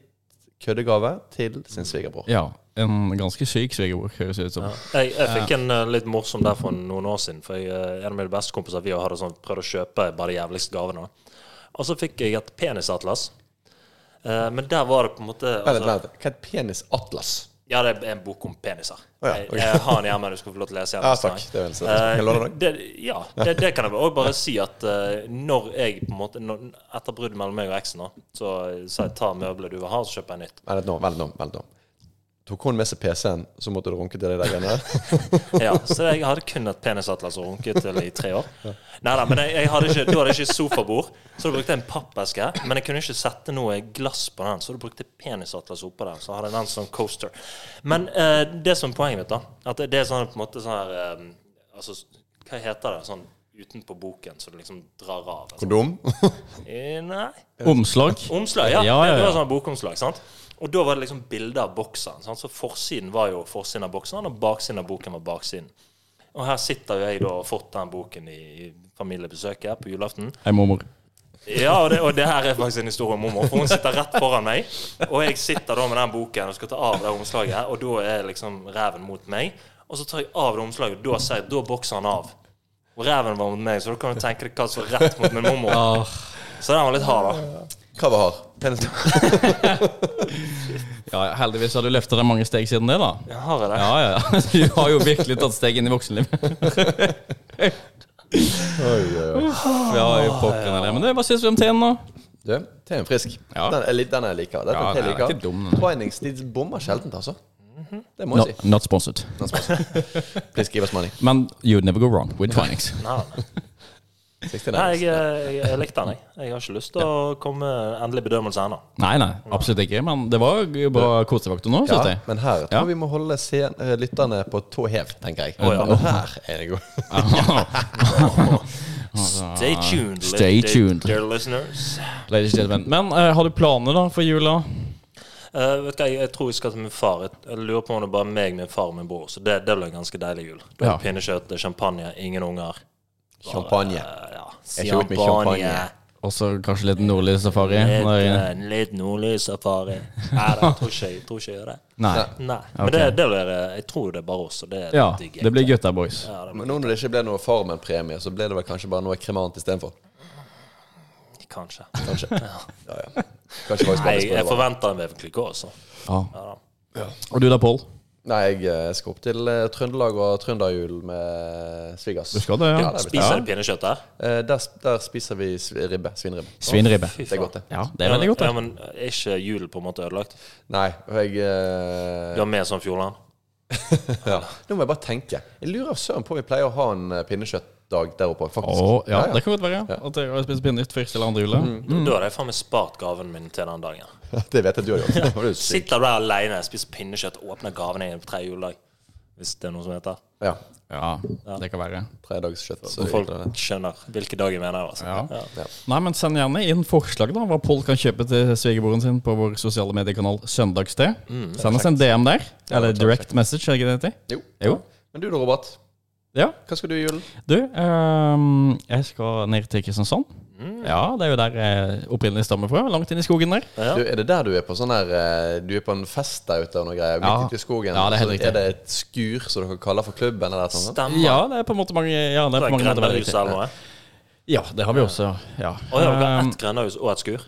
køddegave til sin svigerbror. ja. En ganske syk svigerbror, høres det ut som. Jeg, jeg fikk en uh, litt morsom der for noen år siden. For jeg, eh, En av mine beste kompiser vi hadde sånn, prøvd å kjøpe bare de jævligste gavene. Og så fikk jeg et penisatlas. Eh, men der var det på en måte altså. Hva er et penisatlas? Ja, det er en bok om peniser. Oh, ja, jeg, jeg har den hjemme. Du skal få lov til å lese den. Ja, takk. Det jeg si. Eh, Kan låne den? det, ja, det, det kan jeg også bare si at eh, når jeg på en måte når, Etter bruddet mellom meg og eksen, så sa jeg ta møbelet du vil ha, så kjøper jeg nytt. Vent nå, vent nå. Vent nå. Tok hun med seg PC-en, så måtte du runke til de der greiene der? Ja, Så jeg hadde kun et penisatlas å runke til i tre år. Nei da, men jeg, jeg hadde ikke, du hadde ikke sofabord, så du brukte en pappeske. Men jeg kunne ikke sette noe glass på den, så du brukte penisatlas oppå der. Så hadde jeg den som coaster. Men eh, det som er poenget mitt, da, at det, det er sånn på en måte sånn her eh, Altså, hva heter det? Sånn utenpå boken, så du liksom drar av. Altså. Kondom? Eh, Nei. Omslag. Omslag, ja. Ja, ja, Det var sånn bokomslag. sant? Og da var det liksom bilde av bokseren. Sant? Så forsiden var jo forsiden av bokseren, og baksiden av boken var baksiden. Og her sitter jo jeg da og har fått den boken i, i familiebesøket på julaften. Hei, mormor. Ja, og det, og det her er faktisk en historie om mormor. For hun sitter rett foran meg, og jeg sitter da med den boken og skal ta av det omslaget, og da er liksom reven mot meg. Og så tar jeg av det omslaget, og da ser jeg, da bokser han av. Og reven var mot meg, så da kan du tenke deg hva som var rett mot min mormor. Ah, Så den var litt hard, da. Hva vi har. Ja, heldigvis har du løftet deg mange steg siden det, da. Jeg har jeg det. Ja, ja. Du har jo virkelig tatt steg inn i voksenlivet. Oi, oi, oi. Ja, i er det. Men det, hva syns vi om teen, da? Du, teen frisk. Ja. Den, er den jeg liker. Dette Ja, er den er jeg liker. dum. Twinings de bommer sjeldent, altså. Det må jeg Not, si. not sponsored. Please give us money. Men you'd never go wrong with Twinings. Nei, 69. Nei jeg, jeg, jeg likte den, jeg. Jeg har ikke lyst til å komme med endelig bedømmelse ennå. Nei, nei, absolutt ikke. Men det var jo bra kosefaktor nå, syns Ja, jeg. men her tror Ja. vi må holde sen, eh, lytterne på tå hev, tenker jeg. Oh, ja. Og her er det god. Stay tuned, Stay tuned. dear listeners. Ladies and gentlemen. Men uh, har du planer da for jula? Uh, vet du hva, jeg, jeg tror jeg skal til min far. Jeg, jeg lurer på om det er bare meg, min far og min bror. Så det, det blir en ganske deilig jul. Da har Ja. pinnekjøtt, det er champagne, ingen unger. Champagne. ja, champagne. Og så kanskje litt nordlig safari? Litt, eh, litt nordlig safari. Nei, jeg tror ikke jeg tror ikke jeg gjør det. Nei. Nei, Men Men det, det blir, eh, jeg tror det er bare oss, og det Ja, det, det blir gutta boys. Ja, det Men nå når det ikke ble noe Farmen-premie, så ble det vel kanskje bare noe kremant istedenfor? kanskje. Kanskje. Ja, ja. Kanskje Nei, jeg, forventer en vevklikk også. Ja. Ja. Og du da, Pål? Nei, jeg skal opp til eh, Trøndelag og trønderjul med svigers. Du skal det, ja. Ja, det Spiser du pinnekjøtt der? Eh, der, der spiser vi ribbe. Svinribbe. Svinribbe. Oh, Det er godt, det. Ja, det er veldig godt, Ja, men er ikke julen på en måte ødelagt? Nei, og jeg eh, Du har med sånn Fjordland? ja. Nå må jeg bare tenke. Jeg lurer søren på om vi pleier å ha en eh, pinnekjøttdag der oppe faktisk. Å, ja, det kan godt være. At jeg har spist pinnekjøtt første eller andre jule. Da hadde jeg faen meg spart gaven min til den dagen. Det vet jeg du har gjort. Sitter du der alene, spiser pinnekjøtt, åpner gaven din på tredje juledag. Hvis det er noe som heter. Ja. Ja, det kan være. Tredagskjøtt. Så Så folk er skjønner hvilken dag jeg mener. Altså. Ja. Ja. Nei, men Send gjerne inn forslag da hva Pål kan kjøpe til svigerbroren sin på vår sosiale mediekanal Søndagssted. Send oss en DM der. Eller direct message, er det ikke det det heter? Jo. Jo. Men du da, Robert? Ja. Hva skal du i julen? Du, um, jeg skal ned til Kristiansand. Ja, det er jo der jeg opprinnelig stammer fra. Langt inn i skogen der. Ja. Du, er det der du er på sånn her eh, Du er på en fest der ute og noe greier? Ja. Ute i skogen? Ja, det er helt så riktig. Er det et skur som dere kaller for klubben? Eller sånt? Stemmer. Ja, det er på en måte mange Ja, det Det er på er mange grendehus eller noe? Ja, det har vi også. Ja, Å ja, har Ehm, ett grendehus og et skur?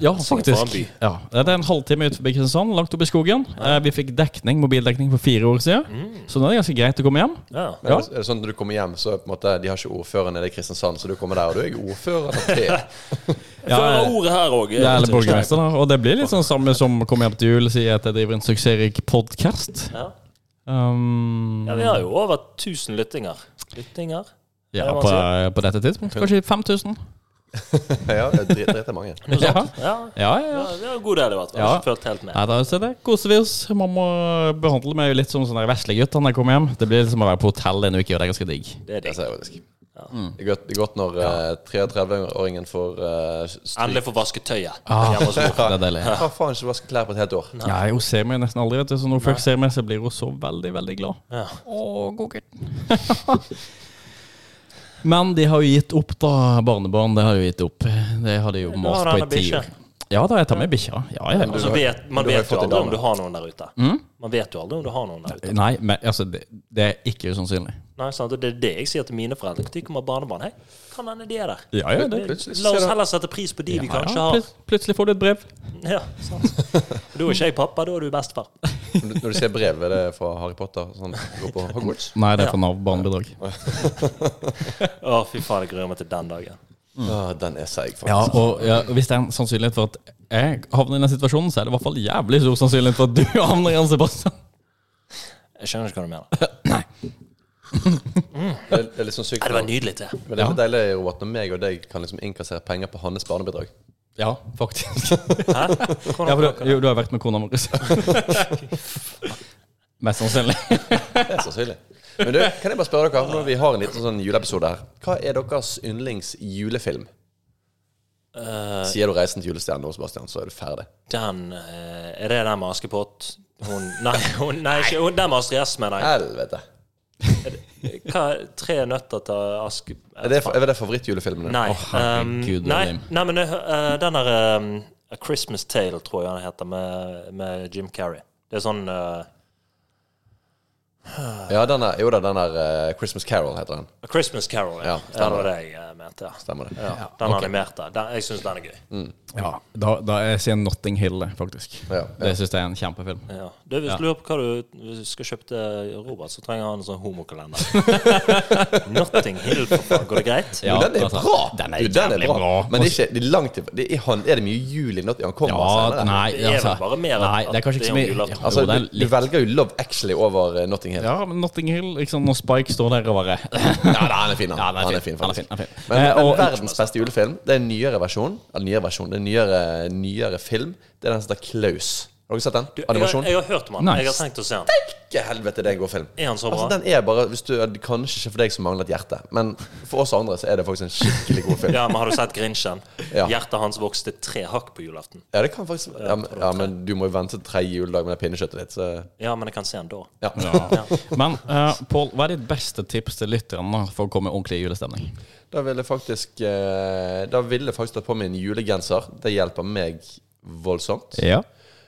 Ja faktisk. Ja, det er en halvtime ut forbi Kristiansand, langt oppe i skogen. Eh, Vi fikk dekning, mobildekning for fire år siden, så nå er det ganske greit å komme hjem. Ja. Men er, det, sånn at når du kommer hjem, så er på en måte de har ikke ordfører nede i Kristiansand, så du kommer der, og du er ordfører til Ja, Fører eh, ordet her òg. Det eller borgermester. Og det blir litt sånn samme som Kom hjem til jul, sier at jeg driver en suksessrik podkast. Ja. Um, ja, vi har jo over 1000 lyttinger. Lyttinger? ja, på, på dette tidspunktet kanskje 5000. Ja, det drit- er mange. Ja. Ja. Ja, ja, ja. Ja, vi har en god del i hvert fall. Ja. Ikke følt helt med. Nei, da så det koser vi oss. Mamma behandler meg litt som sånn veslegutt når jeg kommer hjem. Det blir liksom å være på hotell en uke, og det er ganske digg. Det er digg. ser. Det er godt, det er godt når eh, 33-åringen får uh, Endelig får vasket tøyet Ah. ja. Det er deilig. Har faen ikke vasket klær på et helt år. Ja, hun ser meg nesten aldri, vet du. Så når folk ser meg, så blir hun så veldig, veldig glad. Ja. Å, godgutten. Men de har jo gitt opp, da. Barnebarn, det har jo gitt opp. Det har de jo mast på i ti år. Ja da, jeg tar med bikkja. Ja, ja, vet, man du vet jo aldri om du har noen der ute. Mm? Man vet jo aldri om du har noen der ute. Nei, men altså, det, det er ikke usannsynlig. Nei, sant? og Det er det jeg sier til mine foreldre. De kommer barnebarn? Hei, kan hende de er der. Ja, ja, det. Plutselig La oss heller sette pris på de vi kanskje ja, har. Plutselig får du et brev. Ja, sant. Da er ikke jeg pappa, da er du bestefar. Når du- ser brevet, det er fra Harry Potter? Sånn, går på Hogwarts? Nei, det er fra Nav barnebidrag. Å, fy faen, jeg gruer meg til den dagen. Ja, den er seig, faktisk. Ja, og ja, hvis det er en sannsynlighet for at jeg havner i den situasjonen, så er det i hvert fall jævlig stor sannsynlighet for at du havner i den, Sebastian. Jeg skjønner ikke hva du mener. Det, er, det er litt sånn sykt. Nei, det var nydelig, det. Men det er litt deilig Robert, når meg og deg kan liksom innkassere penger på hans barnebidrag. Ja, faktisk. Hæ? Hvordan, Ja, for du, jo, du har vært med kona vår. Mest sannsynlig. Det er sannsynlig. Men du, kan jeg bare spørre dere, når vi har en liten sånn juleepisode her, hva er deres yndlings julefilm? Eh, Sier du 'Reisen til julestjernen' nå, Sebastian, så er du ferdig. den eh, Er det den med Askepott? Hun Nei, hun, nei ikke hun, den med Astrid S, mener jeg. Helvete. Hva, tre nøtter til Aske... Er det, er det favorittjulefilmen din? Nei. Oh, herregud, um, nei, nei, men uh, den der um, A Christmas Tale, tror jeg den heter, med, med Jim Carrey. Det er sånn uh, Ja, den er, jo da, den der uh, 'Christmas Carol' heter den. A Christmas Carol. Ja, Ja, ja, det var det jeg uh, mente. Ja. Stemmer det. Ja, den animerte. Den, jeg syns den er gøy. Ja, da, da jeg sier Notting Hill, faktisk. Ja, Det syns jeg er en kjempefilm. Ja. Du, hvis Ja. du lurer på hva du skal kjøpe til Robert, så trenger han en sånn homokalender. Notting Hill, for faen. Går det greit? Ja, jo, den er altså, bra! den er du, den er bra. bra. Men det er ikke det er langt til det er, han, er det mye jul i Not Han kommer Ja, senere. nei, Det er altså, bare mer nei, det er kanskje ikke så mye Altså, du, du velger jo Love Actually over eh, Notting Hill. Ja, men Notting Hill, liksom, når Spike står der og bare Ja, da, han er fin, han. Ja, den han er er fin. fin, Han er fin, han er fin. Men, Eh, men og- verdens beste julefilm, det er en nyere versjon. Eller nyere versjon, det er en nyere, nyere film. Det er den som heter Klaus. Har dere sett den? Du, jeg, Animasjon? jeg har hørt om den. Nice. Jeg har tenkt å se den. Steike helvete, det er en god film. Er han så bra? Altså, den er bare hvis du, Kanskje ikke for deg som mangler et hjerte, men for oss andre så er det faktisk en skikkelig god film. Ja, men Har du sett Grinchen? Ja. Hjertet hans vokste tre hakk på julaften. Ja, det kan faktisk Ja, men, ja, men du må jo vente til tredje juledag med det pinnekjøttet ditt, så Ja, men jeg kan se den da. ja. Ja. Men uh, Pål, hva er ditt beste tips til lytterne for å komme i julestemning? Da ville jeg faktisk uh, Da ville jeg faktisk tatt på meg en julegenser. Det hjelper meg voldsomt. Ja.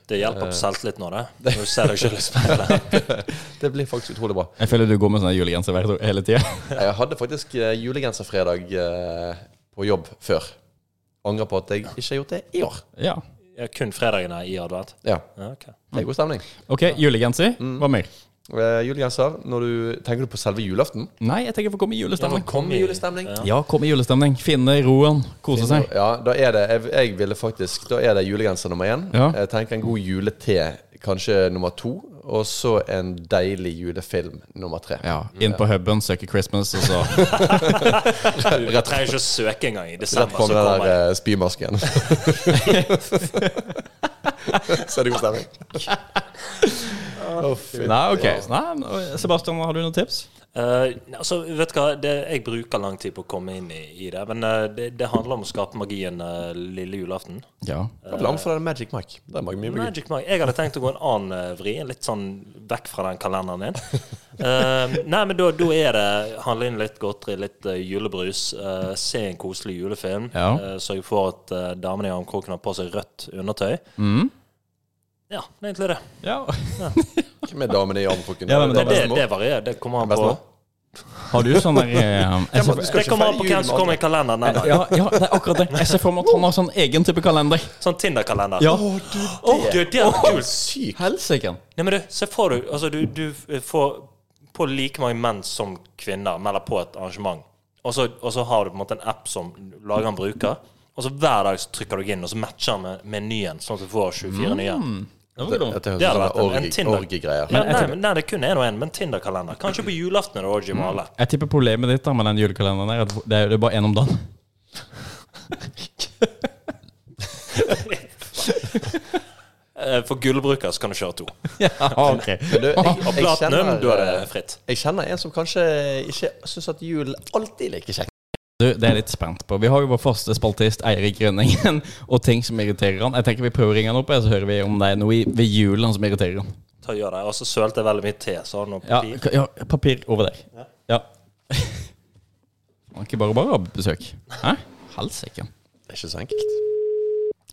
Det hjelper på litt nå, det. Når du ser deg sjøl i speilet. Det blir faktisk utrolig bra. Jeg føler du går med sånn julegenser hver hele tida. Jeg hadde faktisk eh, julegenserfredag eh, på jobb før. Angrer på at jeg ikke har gjort det i år. Ja. Ja, kun fredagene i advent? Ja. Ja, okay. Det er god stemning. Ok, julegenser. Mm. Hva mer? Eh, julegenser, når du tenker du på selve julaften? Nei, jeg tenker på å komme i julestemning. Kom i julestemning. Ja. Ja, komme i julestemning. Finne roen. Kose seg. Ja, da er det Jeg, jeg ville faktisk Da er det julegenser nummer én. Ja. Jeg tenker en god julete kanskje nummer to. Og så en deilig julefilm nummer tre. Ja, Inn på huben, søke Christmas, og så Du trenger ikke å søke engang. I Rett desember på så med den der eh, spymasken. så er det god stemning. Nei, ok. Nei, Sebastian, har du noen tips? Uh, altså, vet du hva, det, Jeg bruker lang tid på å komme inn i, i det. Men uh, det, det handler om å skape magien uh, lille julaften. Ja. Jeg vil anbefale Magic Mike. Det er mye mye magi. Magic Mike. Jeg hadde tenkt å gå en annen vri, litt sånn vekk fra den kalenderen din. Eh, nei, men da, da er det handle inn litt godteri, litt julebrus, eh, se en koselig julefilm. Ja. Uh, Sørge for at uh, damene i armkroken har på seg rødt undertøy. Mm. Ja, det er egentlig det. ja. Hvem er damene i armkroken? Ja, men Det, det, det varierer. Det kommer an på Har du sånn der eh, jeg ser, Du Det kommer an på hvem som kommer i kalenderen den ja, ja, det er akkurat det. Jeg ser for meg at han har sånn egen type kalender. Sånn Tinder-kalender. Ja. Oh, du, Å, du, det er sykt. Helsike. Nei, men du, se for du Altså, du, du får på like mange menn som kvinner melder på et arrangement. Og så, og så har du på en måte en app som lageren bruker. Og så hver dag så trykker du inn, og så matcher han med menyen, sånn at du får 24 nye. Det Det hadde vært en- en Tinder. orgigreier. Ja, nei, nei, det kun er og én, men Tinder-kalender. Kanskje på julaften er det orgy med alle. Jeg tipper problemet ditt da med den julekalenderen er at det er det er bare én om dagen. Eh, For gullbrukere så kan du kjøre to. Ja, ok. Men du, jeg, Og jeg, platinum, kjenner, da er det eh, fritt. jeg kjenner en som kanskje ikke syns at jul alltid er like kjekt. Du, det er jeg litt spent på. Vi har jo vår første spaltist Eirik Rønningen og ting som irriterer han. Jeg tenker vi prøver å ringe han opp, og så hører vi om det er noe i, ved julen som irriterer han. Ta og gjør det. Og så sølte jeg veldig mye te, så har du noe Ja, papir. ja papir over der. Ja. Det er ikke bare bare ha besøk. Hæ? Helsike. Det er ikke så enkelt.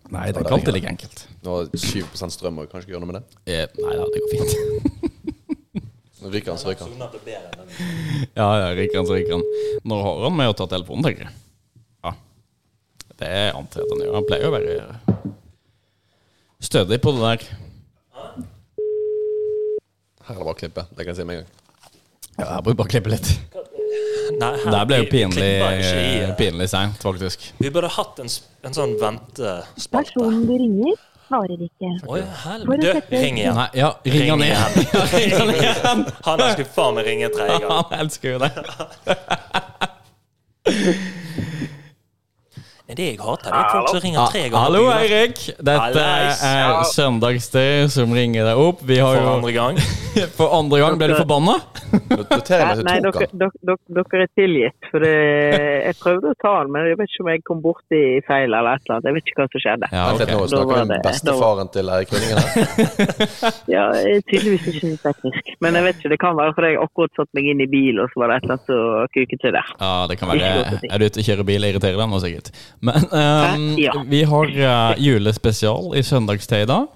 Nei, det er ikke alltid like enkelt. Nå har 7 strøm, og vi kan ikke gjøre noe med det. Eh, nei da, det går fint. Han, så er den. Ja, ja, ryker han, så ryker han. Når har han med å ta telefonen, tenker jeg? Ja. Det antar jeg at han gjør. Han pleier å være stødig på det der. Her er det bare å klippe. Det kan jeg si med en gang. Ja, jeg burde bare klippe litt. Nei, her- Det ble jo pinlig, i, pinlig seint, faktisk. Vi burde hatt en, en sånn ventespalte. Personen du ringer, svarer ikke. Oi, helvete. Du, ring igjen. Nei, ja, ring han igjen. Han igjen. Han skulle faen meg ringe en tredje gang. Han elsker jo det. Nei, det jeg hater, det er folk som ringer tre ganger. Hallo. Eirik. Dette er Søndagstid som ringer deg opp. Vi har For andre gang. For andre gang ble du forbanna? Nei, dere, dere, dere, dere er tilgitt. For det, jeg prøvde å ta den, men jeg vet ikke om jeg kom borti feil eller et eller annet. Jeg vet ikke hva som skjedde. Ja, okay. nå snakker du om bestefaren til Eirik Rønningen her. Ja, er tydeligvis ikke så teknisk. Men jeg vet ikke, det kan være fordi jeg akkurat satt meg inn i bil, og så var det et eller annet som kuket til der. Ja, det kan være Er du ute og kjører bil, irriterer deg nå sikkert. Men um, Ja. vi har uh, julespesial i søndagstid i dag.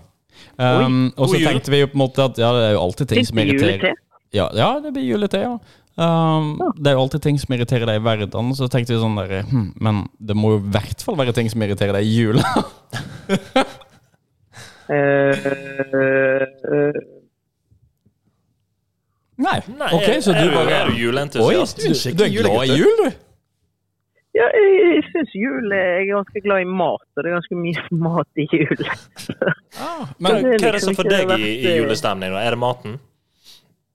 Um, og så tenkte vi jo på en måte at ja, det er jo alltid ting som irriterer. Ja, ja det blir julete, ja. Um, det er jo alltid ting som irriterer deg i hverdagen. Så tenkte vi sånn der hm, Men det må jo i hvert fall være ting som irriterer deg i jula. Eh, eh, Nei. Nei, ok, så du bare Er du Oi, du, du er glad i jul, du? Ja, jeg, jeg syns jul Jeg er ganske glad i mat, og det er ganske mye mat i jul. Ah, Men det hva er det liksom som får deg i, i julestemning? da? Er det maten?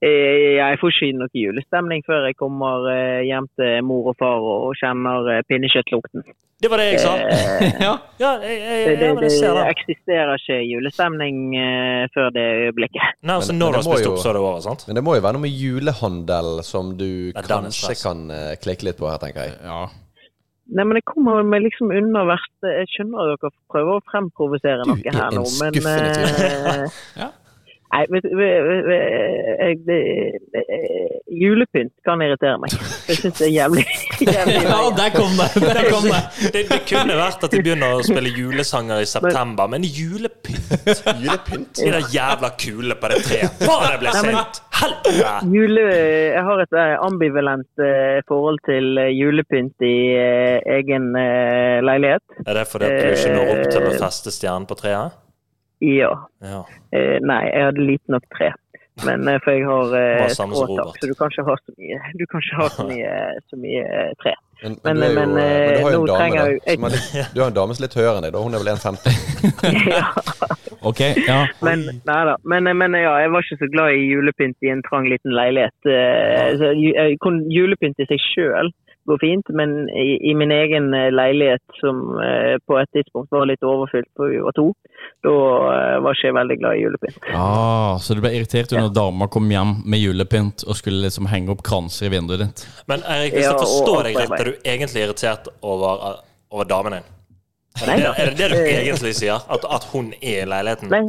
Eh, Jeg får ikke noe julestemning før jeg kommer eh, hjem til mor og far og kjenner eh, pinnekjøttlukten. Det var det jeg sa. Ja. Ja, jeg, jeg, Det, det, det jeg det. eksisterer ikke julestemning før det øyeblikket. Nei, altså Når du har det spist opp, så er det over, sant? Men det må jo være noe med julehandel som du kanskje kan klikke litt på her, tenker jeg. ja. Nei, men jeg kommer meg liksom unna verste Jeg skjønner at dere prøver å fremprovosere noe er her nå, men eh, Ja. Nei, vet vet- vet- det- Julepynt kan irritere meg. Jeg syns det er jævlig, jævlig Ja, der kom det! Der kom det. Det, det kunne vært at de begynner å spille julesanger i september, men julepynt Julepynt. De der jævla kulene på det treet. Bare det ble sent! Helvete! Jule, jeg har et eh, ambivalent eh, forhold til eh, julepynt i eh, egen eh, leilighet. Er det fordi du ikke når opp til å feste stjernen på treet? Ja. Ja. Eh, nei, jeg hadde lite nok tre. Men eh, for jeg har eh, skråtak, så du kan ikke ha så mye, du kan ikke ha så mye, så mye eh, tre. Men, Men- men, men eh, du har jo en dame da, jeg som er litt, Du har en dame som er litt høyere enn deg. da Hun er vel 1,50. ja. Ok, ja. Men, nei da. Men, men ja, jeg var ikke så glad i julepynt i en trang liten leilighet. Så Julepynt i seg sjøl går fint, men i, i min egen leilighet, som på et tidspunkt var litt overfylt, for vi var to, da eh, var ikke jeg veldig glad i julepynt. Ah, så du ble irritert når dama kom hjem med julepynt og skulle liksom henge opp kranser i vinduet ditt? Men Erik, hvis Ja, jeg forstår deg rett, er du egentlig irritert over, over damen din? Er Nei det, er det det du Eh, egentlig sier? At, at hun er i leiligheten? Nei,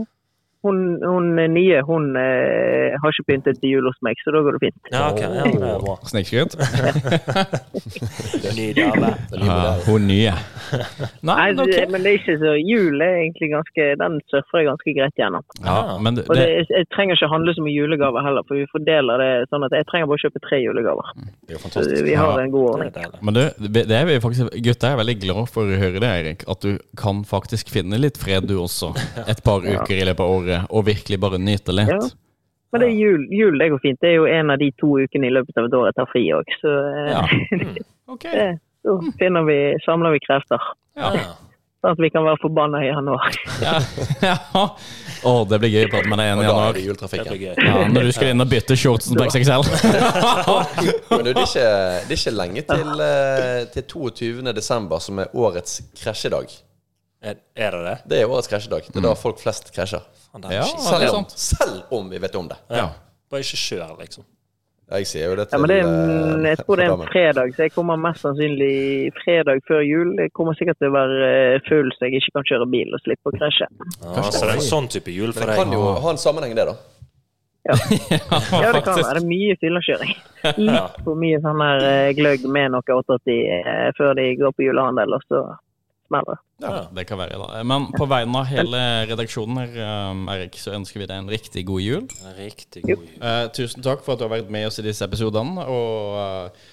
hun, hun nye hun eh, har ikke pyntet til jul hos meg, så da går det fint. Ja, ok. Ja, det er bra. Snikskryt? Ny dame. Ja, hun nye. Nei, Nei, det, men det er ikke så Jul er egentlig ganske Den surfer jeg ganske greit gjennom. Ja, men det, Og det, jeg trenger ikke handle så mye julegaver heller, for vi fordeler det sånn at jeg trenger bare kjøpe tre julegaver. Det er jo Så fantastisk. vi har Ja. en god ordning. deilig. men du, det er vi faktisk, gutter er veldig glad for å høre det, Erik. At du kan faktisk finne litt fred du også, et par uker i løpet av året, og virkelig bare nyte litt. Ja. Men det er jul, jul det går fint. Det er jo en av de to ukene i løpet av et år jeg tar fri òg, så eh, Ja. okay. det, da finner vi, samler vi krefter. Ja. Ja. Sånn at vi kan være forbanna i januar. Ja. ja. Oh, det blir gøy å prate med deg igjen i januar. gøy. Ja, når du skal inn og bytte shortsen på XXL. Men du, det, er ikke, det er ikke lenge til, eh, til 22. desember, som er årets krasjedag. Er, er det det? Det er årets krasjedag. Det er da folk flest krasjer. Er Ja, Selv om, selv om vi vet om det. ja. Bare ikke kjør, liksom. Jeg sier jo det Ja, til men det er, en- eh, jeg tror det er en fredag, så jeg kommer mest sannsynlig fredag før jul. Jeg kommer sikkert til å være eh, full, så jeg ikke kan kjøre bil og slippe å krasje. Ja, så det er en sånn type jul for Men det kan jo ha en sammenheng, i det, da. Ja, det kan være. Det er mye fyllekjøring. Litt for mye sånn her eh, gløgg med noe 88 eh, før de går på julehandel, og så det. Ja, det kan være, da. Men på vegne av hele redaksjonen her, um, Erik, så ønsker vi deg en riktig god jul. Riktig god jul. Eh, tusen takk for at du har vært med oss i disse episodene. Og eh,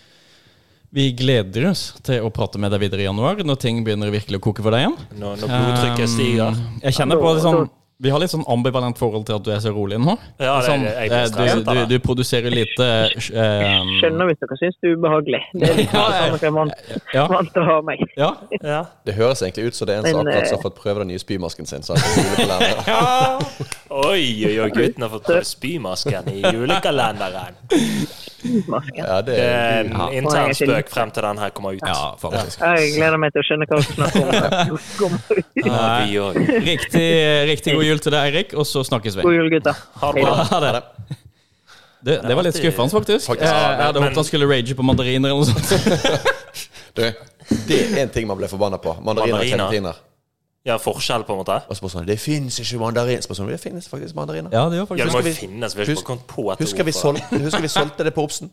vi gleder oss til å prate med deg videre i januar, når ting begynner virkelig å koke for deg igjen. Når, når blodtrykket stiger. Um, Jeg kjenner på det sånn Vi har litt sånn ambivalent forhold til at du er så rolig nå. Ja, det- sånn, jeg blir eh, du, du, du produserer lite eh, Skjønner hvis dere syns det er ubehagelig. Det er litt Ja, sånn at jeg er vant, Ja. vant til å ha meg. Ja. Ja. Det høres egentlig ut som det er en som akkurat eh, har fått prøve den nye spymasken sin. Så ja. Oi, oi, oi, gutten har fått prøve spymasken i julekalenderen. Ja, det er en intern spøk frem til den her kommer ut. ja, faktisk. Jeg gleder meg til å skjønne hva som snakker om. kommer ut. Ja. Riktig, riktig god jul til deg, Eirik, og så snakkes vi. God jul, gutter. Ha det bra. Ha det. Det, det var litt skuffende, faktisk. Faktisk. ja, Jeg hadde Men- håpet han skulle rage på mandariner eller noe sånt. Du, det er en ting man ble forbanna på. Mandariner og Mandariner. klementiner. Ja, forskjell, på en måte. Og så bare sånn Det fins ikke mandarin. Så sånn, Det finnes faktisk mandariner. Ja, det gjør Ja, det må jo finnes. Vi har ikke kommet på et Husker vi, ord Vi det. solgte, husker vi solgte det på Obsen?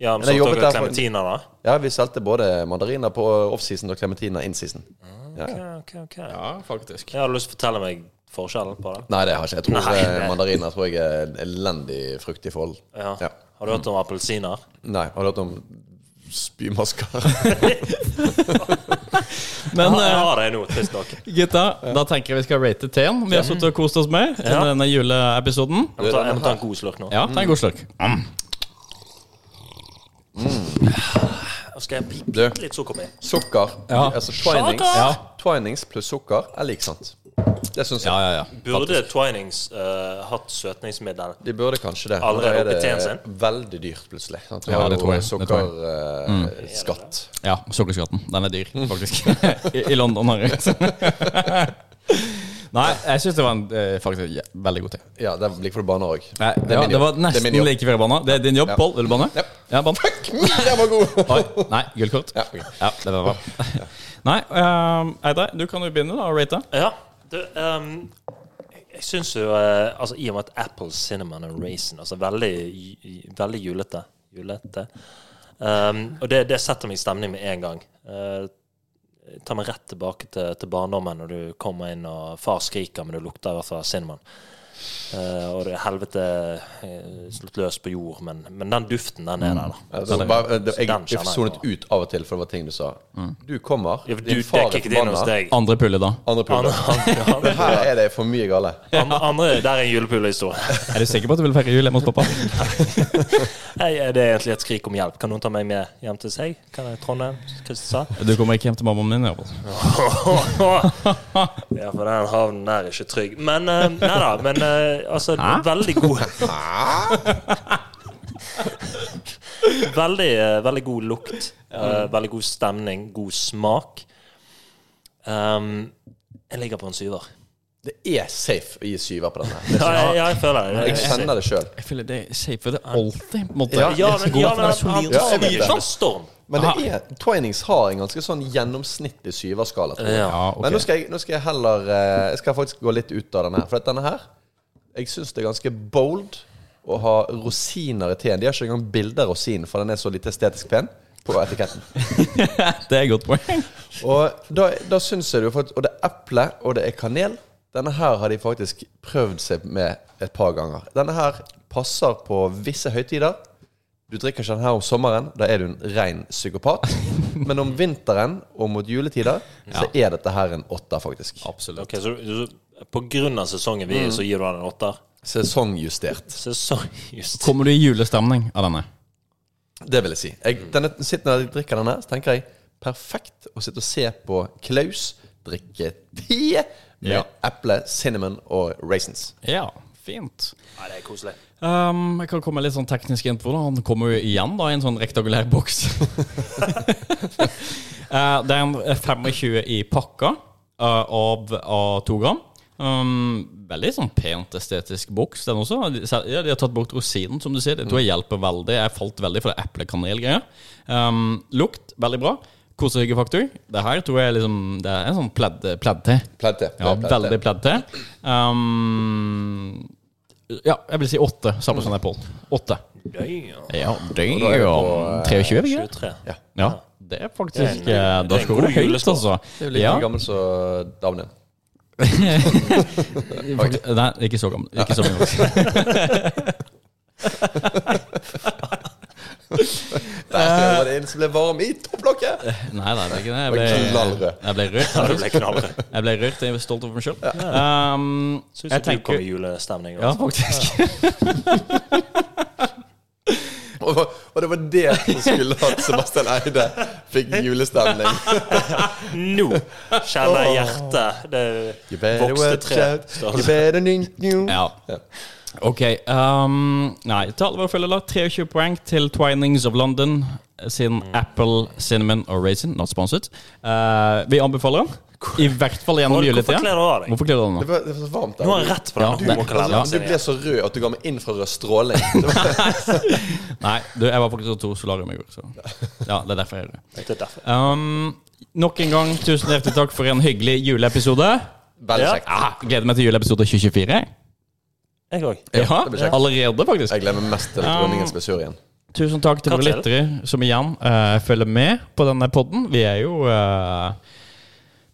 Ja, men solgte jobbet dere der klementiner, da? Ja, vi solgte både mandariner på offseason og klementiner inseason. Ja. Ok, ok, ok. Ja, faktisk. Jeg har lyst til å fortelle meg forskjellen på det. Nei, det har jeg ikke. Jeg tror Nei, eh, mandariner tror jeg er en elendig frukt i forhold. Ja. Ja. Har du hørt om appelsiner? Nei, har du hørt om spymasker? Men Ja, jeg eh, har det nå, tidsnok. gutta, da tenker jeg vi skal rate teen. Vi har sittet og kost oss med i Ja. denne juleepisoden. Jeg må ta, jeg må ta en god slurk nå. Ja, ta en god slurk. Mm. Mm. skal jeg pippe pipe litt sukker med? Sukker. Ja. Altså twinings, Sukker! ja. twinings pluss sukker er lik sant. Det syns jeg. Ja, ja, ja. Burde Twinings uh, hatt søtningsmiddel? De burde kanskje det. Allerede er sin? veldig dyrt, plutselig. Sant? Ja, det tror jeg. Sukkerskatt. Uh. Mm. Ja, sukkerskatten. Den er dyr, faktisk. I, I London har jeg Nei, jeg syns det var en eh, faktisk ja, veldig god te. Ja, det blir for du banner òg. Det ja, det var Det nesten jobb. like før banna. Det er din jobb, Ja. Pål. Vil du bane? Ja. Ja, Fuck, Den var god! Oi. Nei, gullkort. Ja, Ja, ok. det var bra. Nei, um, Eidar, du kan jo begynne da, å rate. Ja. Du, um, Jeg syns jo eh, altså, I og med at Apple Cinnamon and Raisin altså Veldig, veldig julete. julete. Um, og det, det setter meg i stemning med en gang. Uh, tar meg rett tilbake til, til barndommen når du kommer inn og far skriker, men du lukter i hvert fall cinnamon. Uh, og det er helvete uh, slått løs på jord, men, men den duften, den er der, da. Altså, bare, det, jeg, jeg jeg sonet ut av og til, for det var ting du sa. Du kommer, Ja, du din far er forbanna. Andre pulle, da. andre Andre, puller. andre, Her er det for mye gale. andre, andre, der er en julepulehistorie. Er du sikker på at du vil feire jul hjemme hos pappa? Nei, Det er egentlig et skrik om hjelp. Kan noen ta meg med hjem til seg? Kan jeg Trondheim? Kristiansand? Du kommer ikke hjem til mammaen min? i hvert fall. ja, for den havnen der er ikke trygg. Men uh, nei da. Men eh, altså, Hæ? veldig god veldig, eh, veldig god lukt. eh, veldig god stemning. God smak. Um, jeg ligger på en syver. Det er safe å gi syver på denne. Ja, jeg, jeg føler det. Jeg kjenner det sjøl. Jeg føler det er safe, for det er alltid på en måte Ja, Ja, men, ja, men det han, han. Ja, jeg vet det. storm. Men det er, Twinings har en ganske sånn gjennomsnittlig syverskala. Ja. okay. Men nå skal, jeg, nå skal jeg heller eh, Jeg skal faktisk gå litt ut av denne her. For denne her Jeg syns det er ganske bold å ha rosiner i teen. De har ikke engang bilde av rosinen, for den er så lite estetisk pen på etiketten. Det er et godt poeng. Og da, da syns jeg du Og det er eple, og det er kanel. Denne her har de faktisk prøvd seg med et par ganger. Denne her passer på visse høytider. Du drikker ikke den her om sommeren, da er du en ren psykopat. Men om vinteren og mot juletider, så er dette her en åtter, faktisk. Absolutt. Ok, så, så På av sesongen vi er i, så gir du den en åtter? Sesongjustert. Sesongjustert. Kommer du i julestemning av denne? Det vil jeg si. Jeg, denne, sitter når jeg drikker denne, så tenker jeg perfekt å sitte og se på Klaus drikke te med Ja. eple, cinnamon og raisins. Ja, fint. Ja, det er koselig. Um, jeg kan komme litt sånn teknisk info. da Han kommer jo igjen da i en sånn rektangulær boks. uh, det er en 25 i pakka uh, av, av to gram. Um, veldig sånn pent estetisk boks. Den også. De, ja, de har tatt bort rosinen, som du sier. Det tror jeg hjelper veldig. Jeg falt veldig for det eple-kanel-greia. Um, lukt veldig bra. Kosehyggefaktor. Det her tror jeg liksom Det er en sånn pledd- Pledd pledd ja, pledd veldig pledd-te. Um, ja, jeg vil si åtte, samme som deg, Åtte. Ja, Ja, det er jo eh, 23, ikke sant? Ja. Ja, det er faktisk Da skårer du høyt, altså. Det er jo like Ja. gammel som damen din. Faktisk- Nei, ikke så gammel. Ikke så gammel. Der var det en som ble varm i topplokket! Nei, nei, det er ikke det. Jeg ble, knallrød. jeg ble rørt. Ja, det ble knallrød. Jeg ble rørt. Jeg er stolt over meg sjøl. Um, Syns jeg du kom tenker i julestemning. Ja, altså. faktisk. Og, og det var det som skulle at Sebastian Eide fikk julestemning. Nå kjenner jeg hjertet. Det vokste tre. you. Ja. Ok. Um, nei, til alle våre følgere, 23 poeng til Twinings of London sin Apple, Cinnamon og Raisin. Not sponsored. Uh, vi anbefaler den. I hvert fall gjennom Hvorfor juletida. kler du av deg? Hvorfor kler du av Det var, det var så varmt der. Nå har rett på Ja, den det- humorkalenderen Altså, du ble så rød at du ga meg infrarød stråling. Det var, Nei, du, jeg var faktisk hos Tor Solarium i går. Så. Ja, det er derfor jeg gjør det. Det er derfor. Um, nok en gang, tusen hjertelig takk for en hyggelig juleepisode. veldig Ja. kjekt. Ah, gleder meg til juleepisode 2024. jeg. Òg. Ja, det blir kjekt. allerede, faktisk. Jeg gleder meg mest til dronningens besøk igjen. Tusen takk til våre til? lyttere som igjen eh, følger med på denne podden. Vi er jo eh,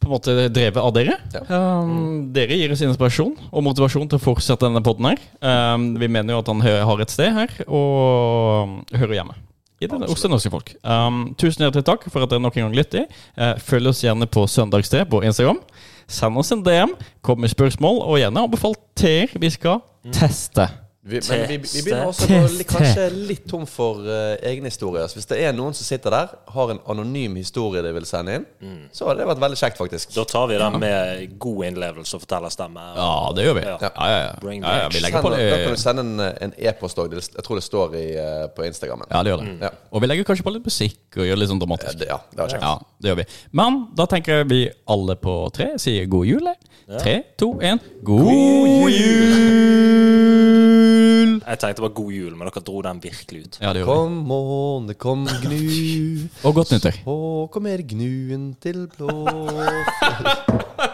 på en måte drevet av dere. Ja. Um, Dere gir oss inspirasjon og motivasjon til å fortsette denne podden her. Um, vi mener jo at han har et sted her, og hører hjemme. I det, hos det norske folk. Um, tusen hjertelig takk for at dere nok en gang lytter. Uh, følg oss gjerne på Søndagstre på Instagram. Send oss en DM, kom med spørsmål, og gjerne anbefal teer vi skal teste. Vi, men vi, vi begynner også å gå kanskje litt tom for uh, egne historier. Så hvis det er noen som sitter der, har en anonym historie de vil sende inn, så har det vært veldig kjekt, faktisk. Da tar vi den med god innlevelse og fortellerstemme. Ja, det gjør vi. Ja. Ja, ja, ja. Bring ja, ja vi legger på det. da kan du sende en, en e-post òg. Jeg tror det står i, uh, på Instagrammen. Ja, det gjør det. Ja. Og vi legger kanskje på litt musikk og gjør det litt sånn Ja, dramatisk. det, ja, det var kjekt. Ja, det gjør vi. Men da tenker jeg vi alle på tre sier god jul. Tre, to, én. God jul! Jeg tenkte det var god jul, men dere dro den virkelig ut. Ja, det gjorde. Kom måne, kom gnu, Og godt nyttår. Så kommer gnuen til blå